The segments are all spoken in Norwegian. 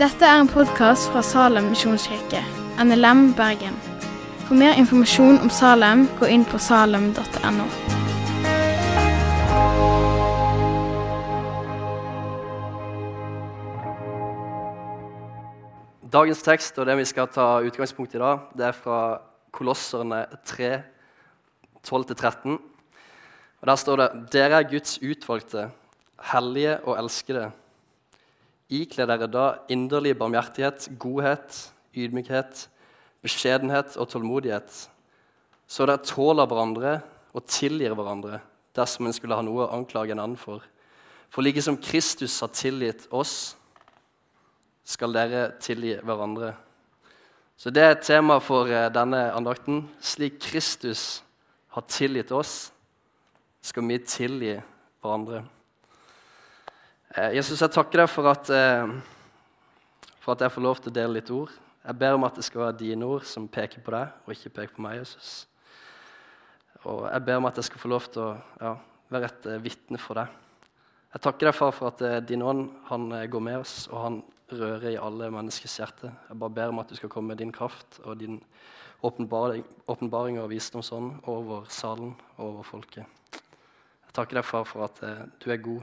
Dette er en podkast fra Salem misjonskirke, NLM Bergen. For mer informasjon om Salem, gå inn på salem.no. Dagens tekst og det vi skal ta utgangspunkt i da, det er fra Kolosserne 3, 12-13. Og Der står det Dere er Guds utvalgte, hellige og elskede. Ikle dere da inderlig barmhjertighet, godhet, ydmykhet, beskjedenhet og tålmodighet, så dere tåler hverandre og tilgir hverandre dersom en skulle ha noe å anklage en annen for. For like som Kristus har tilgitt oss, skal dere tilgi hverandre. Så det er et tema for eh, denne andakten. Slik Kristus har tilgitt oss, skal vi tilgi hverandre. Eh, Jesus, jeg takker deg for at, eh, for at jeg får lov til å dele litt ord. Jeg ber om at det skal være dine ord som peker på deg, og ikke peker på meg. Jesus. Og jeg ber om at jeg skal få lov til å ja, være et vitne for deg. Jeg takker deg, far, for at din ånd han går med oss, og han rører i alle menneskers hjerte. Jeg bare ber om at du skal komme med din kraft og din åpenbaring, og visdomsånd over salen og over folket. Jeg takker deg, far, for at eh, du er god.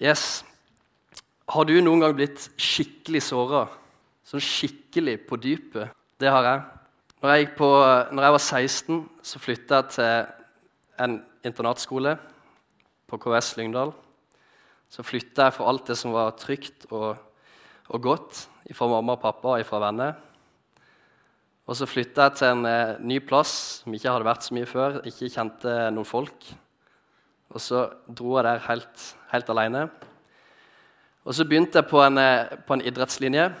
Yes. Har du noen gang blitt skikkelig såra? Sånn skikkelig på dypet? Det har jeg. Når jeg, på, når jeg var 16, så flytta jeg til en internatskole på KS Lyngdal så flytta jeg fra alt det som var trygt og, og godt fra mamma og pappa og fra venner. Og så flytta jeg til en eh, ny plass som ikke hadde vært så mye før. Ikke kjente noen folk. Og så dro jeg der helt, helt alene. Og så begynte jeg på en, eh, på en, idrettslinje.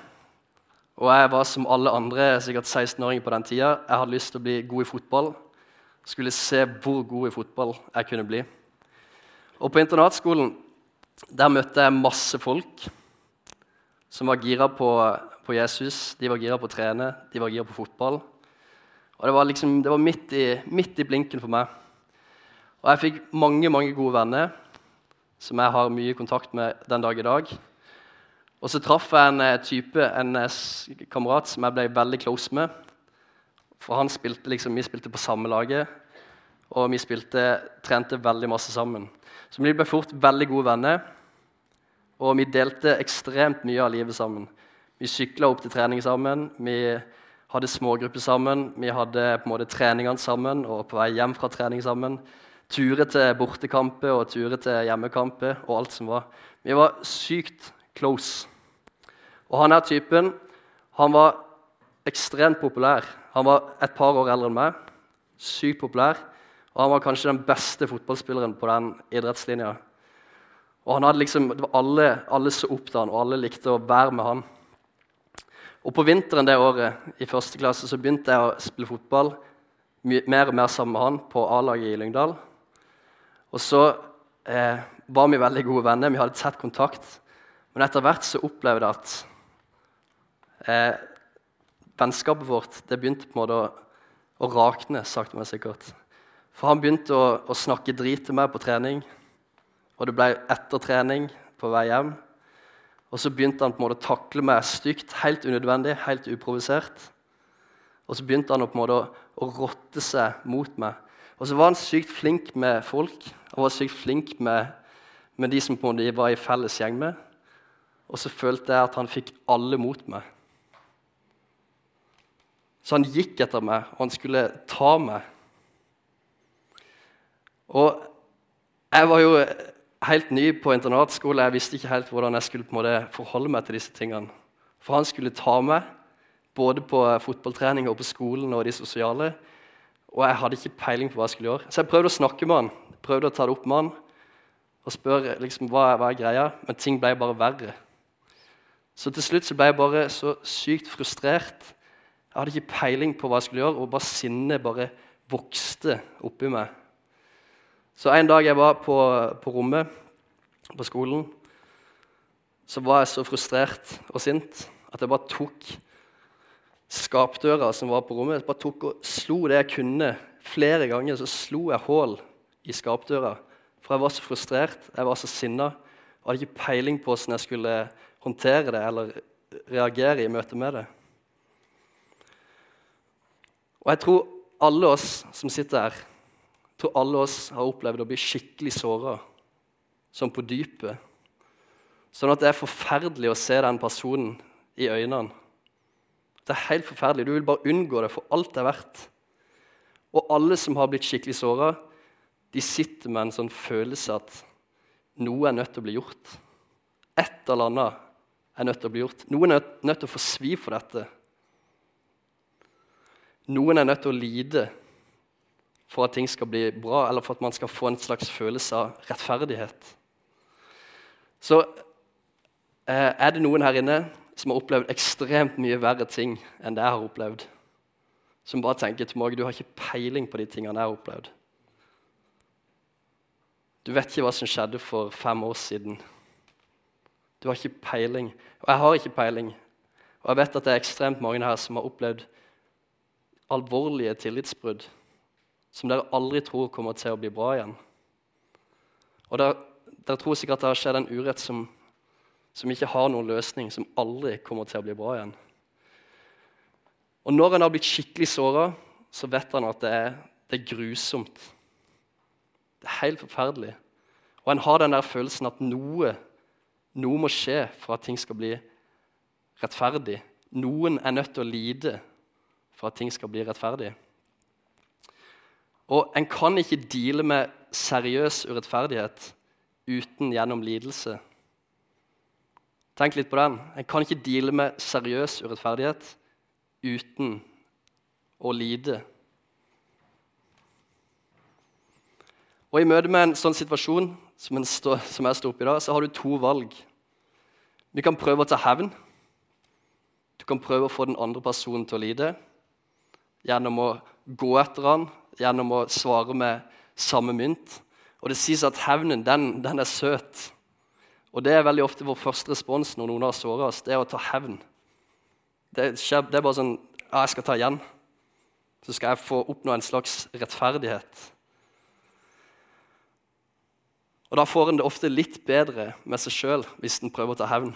Og jeg var som alle andre sikkert 16-åringer på den tida. Jeg hadde lyst til å bli god i fotball. Skulle se hvor god i fotball jeg kunne bli. Og på internatskolen der møtte jeg masse folk som var gira på, på, Jesus. De var gira på å trene, de var gira på fotball. Og Det var, liksom, det var midt, i, midt, i, blinken for meg. Og jeg fikk mange mange gode venner som jeg har mye kontakt med den dag i dag. Og så traff jeg en eh, type, en eh, kamerat som jeg ble veldig close med. For han spilte liksom, Vi spilte på samme laget, og vi spilte, trente veldig masse sammen. Så vi ble fort veldig gode venner, og vi delte ekstremt mye av livet sammen. Vi sykla opp til trening sammen, vi hadde smågrupper sammen, vi hadde på en måte treningene sammen og på vei hjem fra trening sammen. Turer til bortekamper og turer til hjemmekamper og alt som var. Vi var sykt close. Og han her typen han var ekstremt populær. Han var et par år eldre enn meg. Sykt populær. Og han var kanskje den beste fotballspilleren på den idrettslinja. Og han hadde liksom, det var alle, alle så opp til han, og alle likte å være med han. Og På vinteren det året i første klasse så begynte jeg å spille fotball mer og mer sammen med han på A-laget i Lyngdal. Og så eh, var vi veldig gode venner, vi hadde tett kontakt. Men etter hvert så opplevde jeg at eh, vennskapet vårt det begynte på en måte å, å rakne, sakte, men sikkert. For han begynte å, å snakke drit til meg på trening. Og det ble etter trening på vei hjem. Og så begynte han på en måte å takle meg stygt, helt unødvendig, helt uprovosert. Og så begynte han på en måte å, å rotte seg mot meg. Og så var han sykt flink med folk. Han var sykt flink med, med de som på en måte var i felles gjeng med. Og så følte jeg at han fikk alle mot meg. Så han gikk etter meg, og han skulle ta meg. Og jeg var jo helt ny på internatskole. Jeg visste ikke helt hvordan jeg skulle på en måte forholde meg til disse tingene. For han skulle ta meg både på fotballtrening og på skolen og de sosiale. Og jeg hadde ikke peiling på hva jeg skulle gjøre. Så jeg prøvde å snakke med han, prøvde å ta det opp med han og spørre liksom, hva, hva er greia, men ting ble bare verre. Så til slutt så ble jeg bare så sykt frustrert. Jeg hadde ikke peiling på hva jeg skulle gjøre, og bare sinnet bare vokste oppi meg. Så en dag jeg var på, på rommet på skolen, så var jeg så frustrert og sint at jeg bare tok skapdøra som var på rommet, jeg bare tok og slo det jeg kunne. Flere ganger så slo jeg hull i skapdøra For jeg var så frustrert, jeg var så sinna. Jeg hadde ikke peiling på hvordan jeg skulle håndtere det eller reagere i møte med det. Og jeg tror alle oss som sitter her, tror alle oss har opplevd å bli skikkelig såra, som på dypet. Sånn at det er forferdelig å se den personen i øynene. Det er helt forferdelig. Du vil bare unngå det for alt det er verdt. Og alle som har blitt skikkelig såra, de sitter med en sånn følelse at noe er nødt til å bli gjort. Et eller annet er nødt til å bli gjort. Noen er nødt til å få svi for dette. Noen er nødt til å lide for at ting skal bli bra, eller for at man skal få en slags følelse av rettferdighet. Så eh, er det noen her inne som har opplevd ekstremt mye verre ting enn det jeg har opplevd. Som bare tenker til meg du har ikke peiling på de tingene jeg har opplevd. Du vet ikke hva som skjedde for fem år siden. Du har ikke peiling. Og jeg har ikke peiling. Og jeg vet at det er ekstremt mange her som har opplevd alvorlige tillitsbrudd som dere aldri tror kommer til å bli bra igjen. Og dere, dere tror sikkert at det har skjedd en urett som, som ikke har noen løsning, som aldri kommer til å bli bra igjen. Og når en har blitt skikkelig såra, så vet han at det er, det er, grusomt. Det er helt forferdelig. Og en har den der følelsen at noe, noe må skje for at ting skal bli rettferdig. Noen er nødt til å lide for at ting skal bli rettferdig. Og en kan ikke deale med seriøs urettferdighet uten gjennom lidelse. Tenk litt på den. En kan ikke deale med seriøs urettferdighet uten å lide. Og I møte med en sånn situasjon som, stå, som jeg står oppe i da, så har du to valg. Du kan prøve å ta hevn. Du kan prøve å få den andre personen til å lide gjennom å gå etter han, gjennom å svare med samme mynt. Og det sies at hevnen, den, den er søt. Og det er veldig ofte vår første respons når noen har såra oss, det er å ta hevn. Det, skjer, det er bare sånn Ja, jeg skal ta igjen. Så skal jeg få oppnå en slags rettferdighet. Og Da får en det ofte litt bedre med seg sjøl hvis en prøver å ta hevn.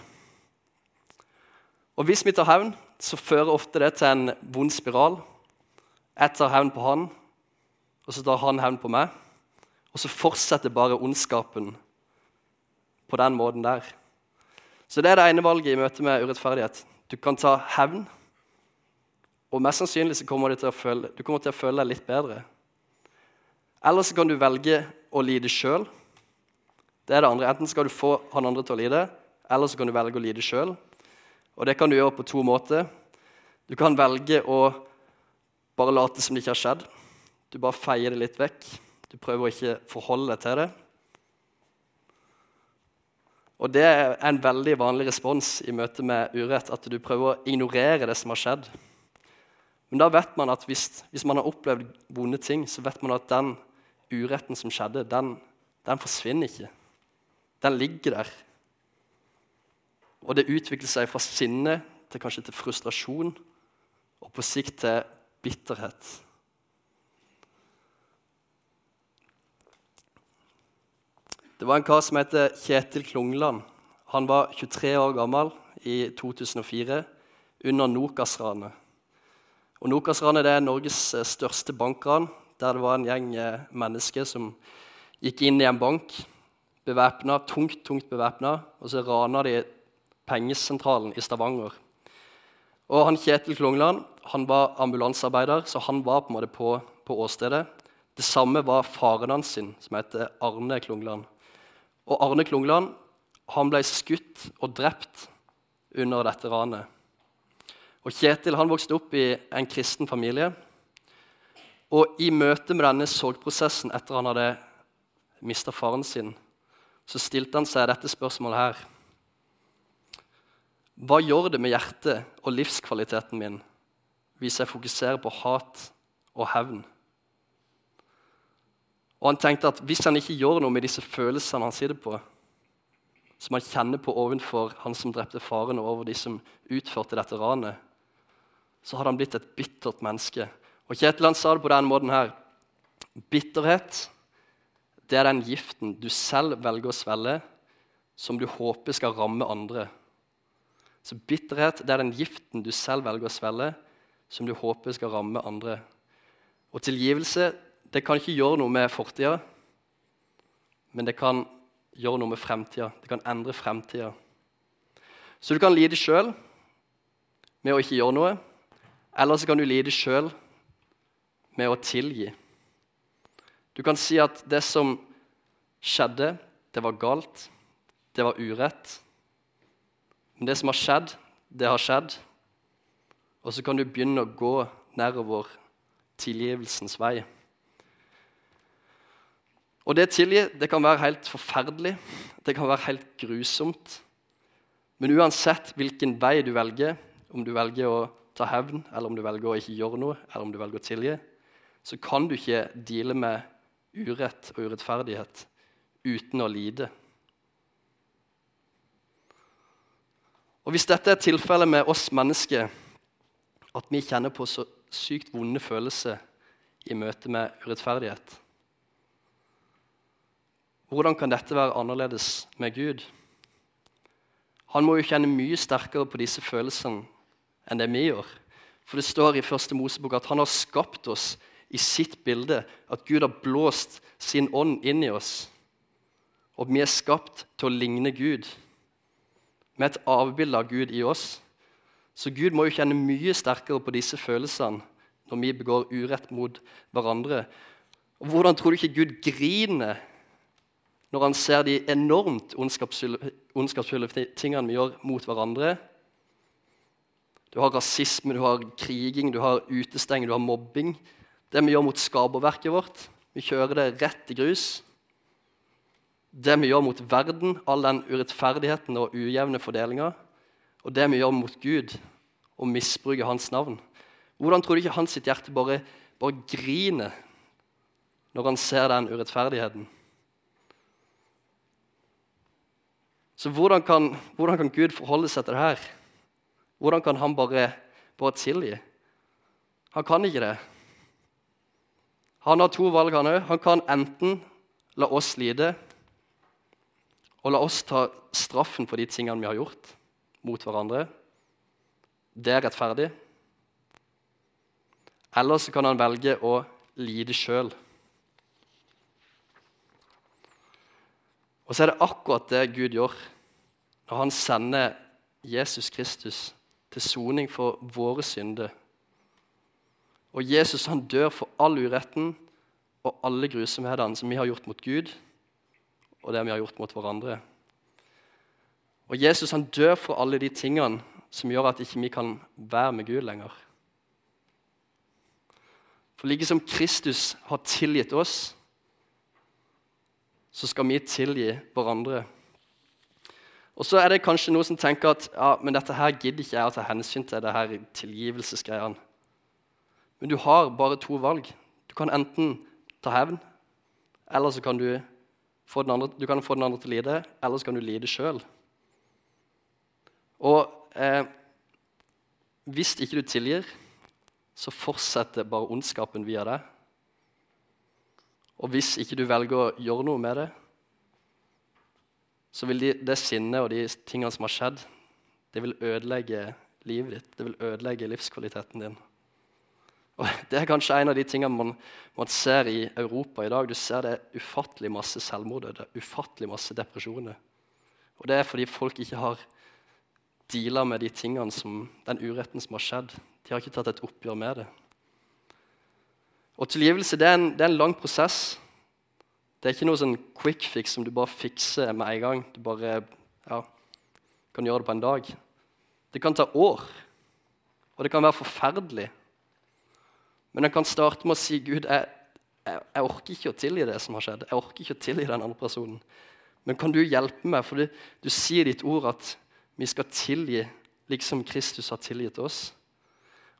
Og Hvis vi tar hevn, så fører ofte det til en vond spiral jeg tar hevn på han, og så tar han hevn på meg. Og så fortsetter bare ondskapen på den måten der. Så det er det ene valget i møte med urettferdighet. Du kan ta hevn, og mest sannsynlig så kommer du til å føle, du til å føle deg litt bedre. Eller så kan du velge å lide sjøl. Det er det andre. Enten skal du få han andre til å lide, eller så kan du velge å lide sjøl. Og det kan du gjøre på to måter. Du kan velge å bare late som det ikke har skjedd. Du bare feier det litt vekk. Du prøver å ikke forholde deg til det. Og Det er en veldig vanlig respons i møte med urett, at du prøver å ignorere det som har skjedd. Men da vet man at hvis, hvis man har opplevd vonde ting, så vet man at den uretten som skjedde, den, den forsvinner ikke. Den ligger der. Og det utvikler seg fra sinne til kanskje til frustrasjon, og på sikt til bitterhet. Det var en kar som het Kjetil Klungland. Han var 23 år gammel i 2004 under Nokas-ranet. Nokas-ranet er Norges eh, største bankran, der det var en gjeng eh, mennesker som gikk inn i en bank bevæpna, tungt, tungt bevæpna, og så rana de pengesentralen i Stavanger. Og han Kjetil Klungland han var ambulansearbeider, så han var på en måte på, på åstedet. Det samme var faren hans, sin, som heter Arne Klungland. Og Arne Klungland han ble skutt og drept under dette ranet. Og Kjetil han vokste opp i en kristen familie. Og i møte med denne sorgprosessen etter han hadde mista faren sin, så stilte han seg dette spørsmålet her. Hva gjør det med hjertet og livskvaliteten min hvis jeg fokuserer på hat og hevn? Og han tenkte at hvis han ikke gjør noe med disse følelsene han sitter på, som han kjenner på ovenfor han som drepte faren, og over de som utførte dette ranet, så hadde han blitt et bittert menneske. Og Kjetil han sa det på den måten her. Bitterhet det er den giften du selv velger å svelge, som du håper skal ramme andre. Så bitterhet det er den giften du selv velger å svelge, som du håper skal ramme andre. Og tilgivelse det kan ikke gjøre noe med fortida, men det kan gjøre noe med fremtida. Det kan endre fremtida. Så du kan lide sjøl med å ikke gjøre noe, eller så kan du lide sjøl med å tilgi. Du kan si at det som skjedde, det var galt, det var urett. Men det som har skjedd, det har skjedd. Og så kan du begynne å gå nedover tilgivelsens vei. Og det tilgi det kan være helt forferdelig, det kan være helt grusomt. Men uansett hvilken vei du velger, om du velger å ta hevn, eller om du velger å ikke gjøre noe, eller om du velger å tilgi, så kan du ikke deale med urett og urettferdighet uten å lide. Og Hvis dette er tilfellet med oss mennesker, at vi kjenner på så sykt vonde følelser i møte med urettferdighet hvordan kan dette være annerledes med Gud? Han må jo kjenne mye sterkere på disse følelsene enn det vi gjør. For det står i første Mosebok at han har skapt oss i sitt bilde. At Gud har blåst sin ånd inn i oss. Og vi er skapt til å ligne Gud, med et avbilde av Gud i oss. Så Gud må jo kjenne mye sterkere på disse følelsene når vi begår urett mot hverandre. Og Hvordan tror du ikke Gud griner når han ser de enormt ondskapsfulle tingene vi gjør mot hverandre. Du har rasisme, du har kriging, du har utestenging, du har mobbing. Det vi gjør mot skaperverket vårt. Vi kjører det rett i grus. Det vi gjør mot verden, all den urettferdigheten og ujevne fordelinga. Og det vi gjør mot Gud, og misbruker hans navn. Hvordan tror du ikke hans hjerte bare, bare griner når han ser den urettferdigheten? Så hvordan kan, hvordan kan, Gud forholde seg til det her? Hvordan kan han bare, bare tilgi? Han kan ikke det. Han har to valg, han òg. Han kan enten la oss lide og la oss ta straffen for de tingene vi har gjort mot hverandre. Det er rettferdig. Eller så kan han velge å lide sjøl. Og så er det akkurat det Gud gjør når han sender Jesus Kristus til soning for våre synder. Og Jesus han dør for all uretten og alle grusomhetene som vi har gjort mot Gud, og det vi har gjort mot hverandre. Og Jesus han dør for alle de tingene som gjør at ikke vi kan være med Gud lenger. For like som Kristus har tilgitt oss, så skal vi tilgi hverandre. Og så er det kanskje noen som tenker at ja, men dette her gidder ikke jeg å ta hensyn til. det her tilgivelsesgreiene. Men du har bare to valg. Du kan enten ta hevn, eller så kan du få den andre, du kan få den andre til å lide, eller så kan du lide sjøl. Og eh, hvis ikke du tilgir, så fortsetter bare ondskapen via deg. Og hvis ikke du velger å gjøre noe med det, så vil de, det sinnet og de tingene som har skjedd, det vil ødelegge livet ditt. Det vil ødelegge livskvaliteten din. Og Det er kanskje en av de tingene man, man ser i Europa i dag. Du ser det er ufattelig masse selvmord det er ufattelig masse depresjoner. Og Det er fordi folk ikke har deala med de tingene som, den uretten som har skjedd. De har ikke tatt et oppgjør med det. Og Tilgivelse det er, en, det er en lang prosess. Det er ikke noe sånn quick fix som du bare fikser med en gang. Du bare ja, kan gjøre det på en dag. Det kan ta år, og det kan være forferdelig. Men en kan starte med å si Gud, jeg, jeg, jeg, orker ikke å tilgi det som har skjedd. Jeg orker ikke å tilgi den andre personen. Men kan du hjelpe meg? For du, du sier ditt ord at vi skal tilgi liksom Kristus har tilgitt oss.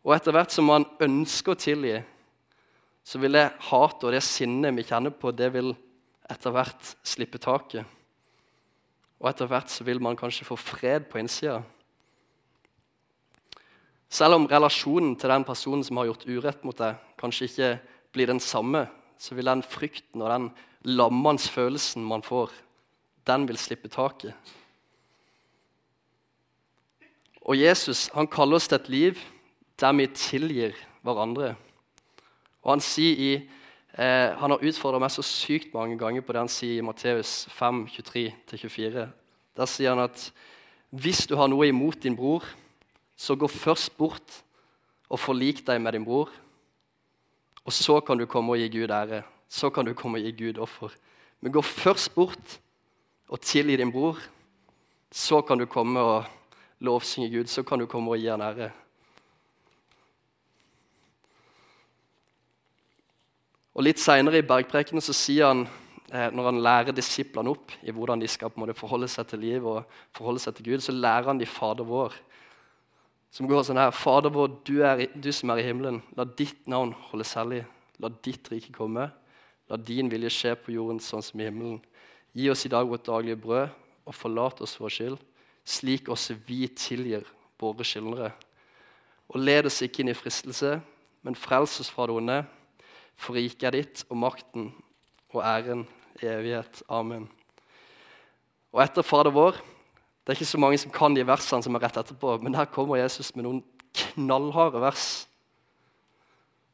Og etter hvert som man ønsker å tilgi, så vil det hatet og det sinnet vi kjenner på, det vil etter hvert slippe taket. Og etter hvert så vil man kanskje få fred på innsida. Selv om relasjonen til den personen som har gjort urett mot deg, kanskje ikke blir den samme så vil den frykten og den lammende følelsen man får, den vil slippe taket. Og Jesus han kaller oss til et liv der vi tilgir hverandre. Og Han sier i, eh, han har utfordra meg så sykt mange ganger på det han sier i Matteus 5, 23-24. Der sier han at hvis du har noe imot din bror, så gå først bort og forlik deg med din bror. Og så kan du komme og gi Gud ære. Så kan du komme og gi Gud offer. Men gå først bort og tilgi din bror. Så kan du komme og lovsynge Gud. Så kan du komme og gi han ære. Og Litt seinere i bergprekene så sier han, eh, når han lærer disiplene opp i hvordan de skal på en måte forholde seg til liv og forholde seg til Gud, så lærer han de Fader vår. Som går sånn her Fader vår, du, er, du som er i himmelen, la ditt navn holdes hellig. La ditt rike komme. La din vilje skje på jorden sånn som i himmelen. Gi oss i dag vårt daglige brød, og forlat oss vår skyld, slik også vi tilgir våre skyldnere. Og led oss ikke inn i fristelse, men frels oss fra det onde. For riket er ditt, og makten og æren i evighet. Amen. Og etter Fader vår Det er ikke så mange som kan de versene som er rett etterpå, men her kommer Jesus med noen knallharde vers.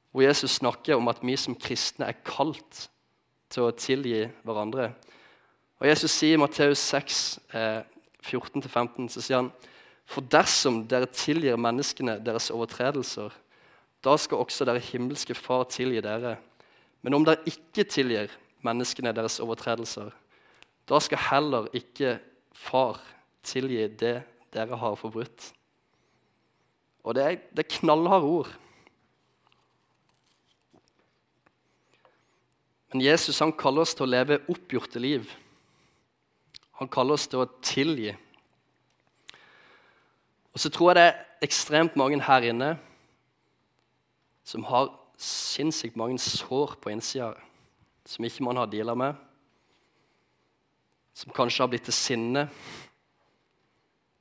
Hvor Jesus snakker om at vi som kristne er kalt til å tilgi hverandre. Og Jesus sier i Matteus 6, eh, 14-15, så sier han For dersom dere tilgir menneskene deres overtredelser, da skal også dere himmelske Far tilgi dere. Men om dere ikke tilgir menneskene deres overtredelser, da skal heller ikke Far tilgi det dere har forbrutt. Og det er, det er knallharde ord. Men Jesus han kaller oss til å leve oppgjorte liv. Han kaller oss til å tilgi. Og så tror jeg det er ekstremt mange her inne som har sinnssykt mange sår på innsida som ikke man har deala med. Som kanskje har blitt til sinne,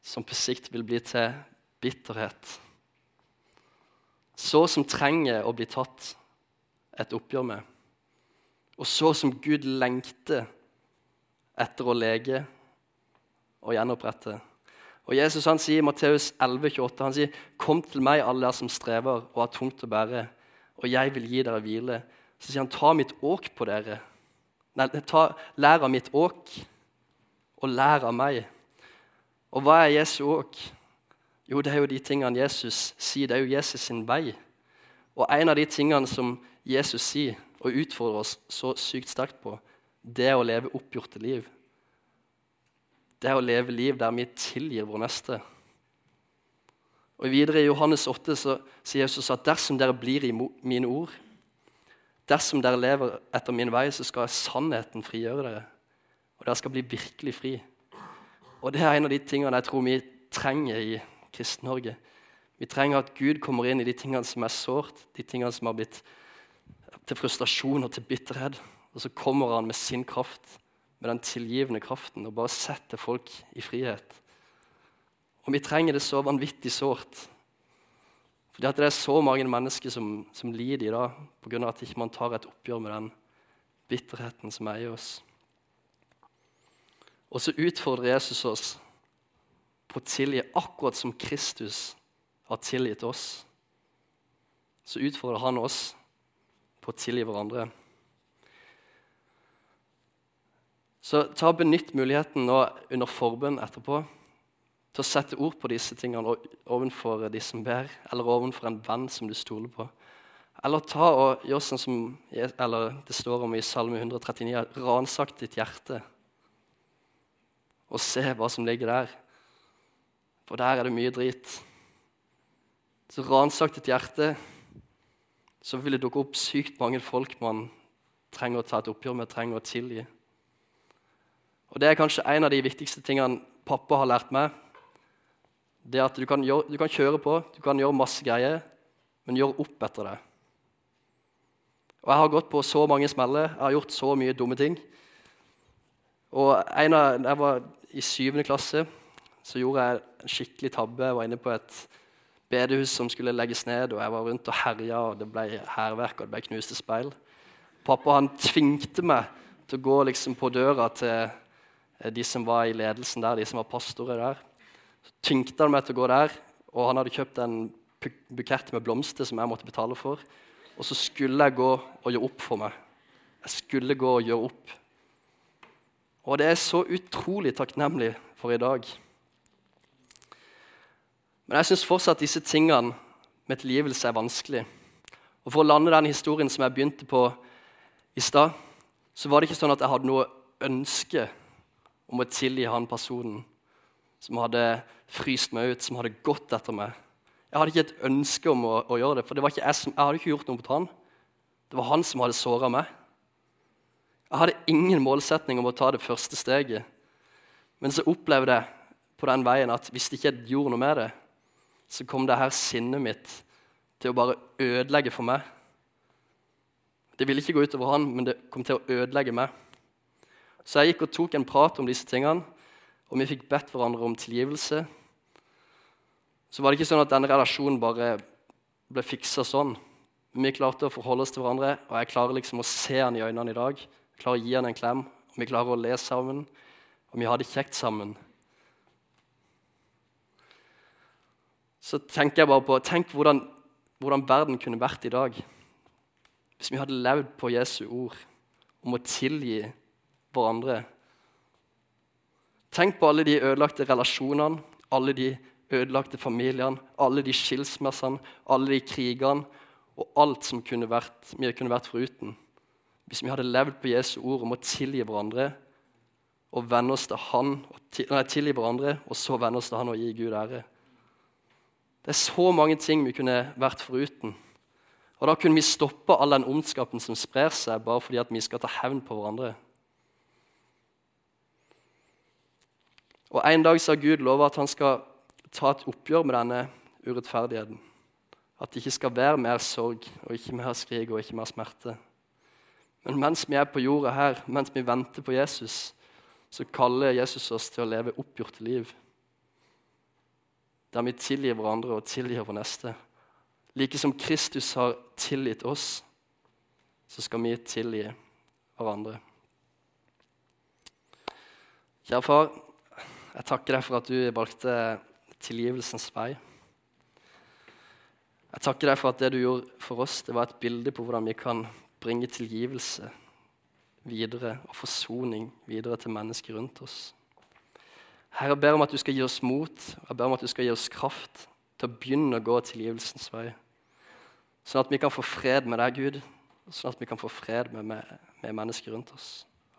som på sikt vil bli til bitterhet. Så som trenger å bli tatt et oppgjør med. Og så som Gud lengter etter å lege og gjenopprette. Og Jesus han sier i Matteus 11,28 han sier, 'Kom til meg, alle dere som strever og har tungt å bære, og jeg vil gi dere hvile.' Så sier han, 'Ta mitt åk på dere.' Nei, ta, lær av mitt åk, og lær av meg. Og hva er Jesu åk? Jo, det er jo de tingene Jesus sier. Det er jo Jesus sin vei. Og en av de tingene som Jesus sier og utfordrer oss så sykt sterkt på, det er å leve oppgjorte liv det er å leve liv der vi tilgir vår neste. Og Videre i Johannes 8 så sier Jesus at dersom dere blir i mine ord, dersom dere lever etter min vei, så skal sannheten frigjøre dere. Og dere skal bli virkelig fri. Og Det er en av de tingene jeg tror vi trenger i Kristen-Norge. Vi trenger at Gud kommer inn i de tingene som er sårt, de tingene som har blitt til frustrasjon og til bitterhet. Og så kommer han med sin kraft med den tilgivende kraften og bare setter folk i frihet. Og vi trenger det så vanvittig sårt. Fordi at det er så mange mennesker som, som lider i dag pga. at ikke man ikke tar et oppgjør med den bitterheten som eier oss. Og så utfordrer Jesus oss på å tilgi akkurat som Kristus har tilgitt oss. Så utfordrer han oss på å tilgi hverandre. Så ta og benytt muligheten nå under forbønn etterpå til å sette ord på disse tingene overfor de som ber, eller overfor en venn som du stoler på. Eller ta og gjør sånn som det står om i Salme 139, ransak ditt hjerte og se hva som ligger der. For der er det mye drit. Så ransak ditt hjerte, så vil det dukke opp sykt mange folk man trenger å ta et oppgjør med, trenger å tilgi. Og Det er kanskje en av de viktigste tingene pappa har lært meg. Det at du kan, gjøre, du kan kjøre på, du kan gjøre masse greier, men gjør opp etter det. Og Jeg har gått på så mange smeller, jeg har gjort så mye dumme ting. Og en av, jeg var I syvende klasse så gjorde jeg en skikkelig tabbe. Jeg var inne på et bedehus som skulle legges ned, og jeg var rundt og herja, og det ble hærverk og det ble knuste speil. Pappa han tvingte meg til å gå liksom på døra til de som var i ledelsen der, de som var pastorer der. Så tyngte han meg til å gå der, og han hadde kjøpt en bukett med blomster som jeg måtte betale for. Og så skulle jeg gå og gjøre opp for meg. Jeg skulle gå og gjøre opp. Og det er så utrolig takknemlig for i dag. Men jeg syns fortsatt disse tingene med tilgivelse er vanskelig. Og For å lande den historien som jeg begynte på i stad, så var det ikke sånn at jeg hadde noe ønske om å tilgi han personen som hadde fryst meg ut, som hadde gått etter meg. Jeg hadde ikke et ønske om å, å gjøre det, for det jeg, som, jeg hadde ikke gjort noe mot han. Det var han som hadde såra meg. Jeg hadde ingen målsetning om å ta det første steget. Men så opplevde jeg på den veien at hvis ikke jeg gjorde noe med det, så kom det her sinnet mitt til å bare ødelegge for meg. Det ville ikke gå utover han, men det kom til å ødelegge meg. Så jeg gikk og tok en prat om disse tingene, og vi fikk bedt hverandre om tilgivelse så var det ikke sånn at denne relasjonen bare ble fiksa sånn. Vi klarte å forholde oss til hverandre, og jeg klarer liksom å se han i øynene i dag. Jeg klarer å gi han en klem, og vi klarer å le sammen, og vi har det kjekt sammen. Så tenker jeg bare på Tenk hvordan, hvordan verden kunne vært i dag hvis vi hadde levd på Jesu ord om å tilgi hverandre. Tenk på alle de ødelagte relasjonene, alle de ødelagte familiene, alle de skilsmissene, alle de krigene og alt som kunne vært, vi kunne vært foruten. Hvis vi hadde levd på Jesu ord om å tilgi hverandre og vende oss til Han, nei, tilgi hverandre, og så vende oss til Han og gi Gud ære. Det er så mange ting vi kunne vært foruten. Og Da kunne vi stoppe all den ondskapen som sprer seg, bare fordi at vi skal ta hevn på hverandre. Og En dag sa Gud lova at han skal ta et oppgjør med denne urettferdigheten. At det ikke skal være mer sorg og ikke mer skrik og ikke mer smerte. Men mens vi er på jorda her, mens vi venter på Jesus, så kaller Jesus oss til å leve oppgjorte liv. Der vi tilgir hverandre og tilgir vår neste. Like som Kristus har tilgitt oss, så skal vi tilgi hverandre. Kjære far, jeg takker deg for at du valgte tilgivelsens vei. Jeg takker deg for at det du gjorde for oss, det var et bilde på hvordan vi kan bringe tilgivelse videre og forsoning videre til mennesker rundt oss. Herre, jeg ber om at du skal gi oss mot jeg ber om at du skal gi oss kraft til å begynne å gå tilgivelsens vei. Sånn at vi kan få fred med deg, Gud, og sånn at vi kan få fred med, med, med mennesker rundt oss.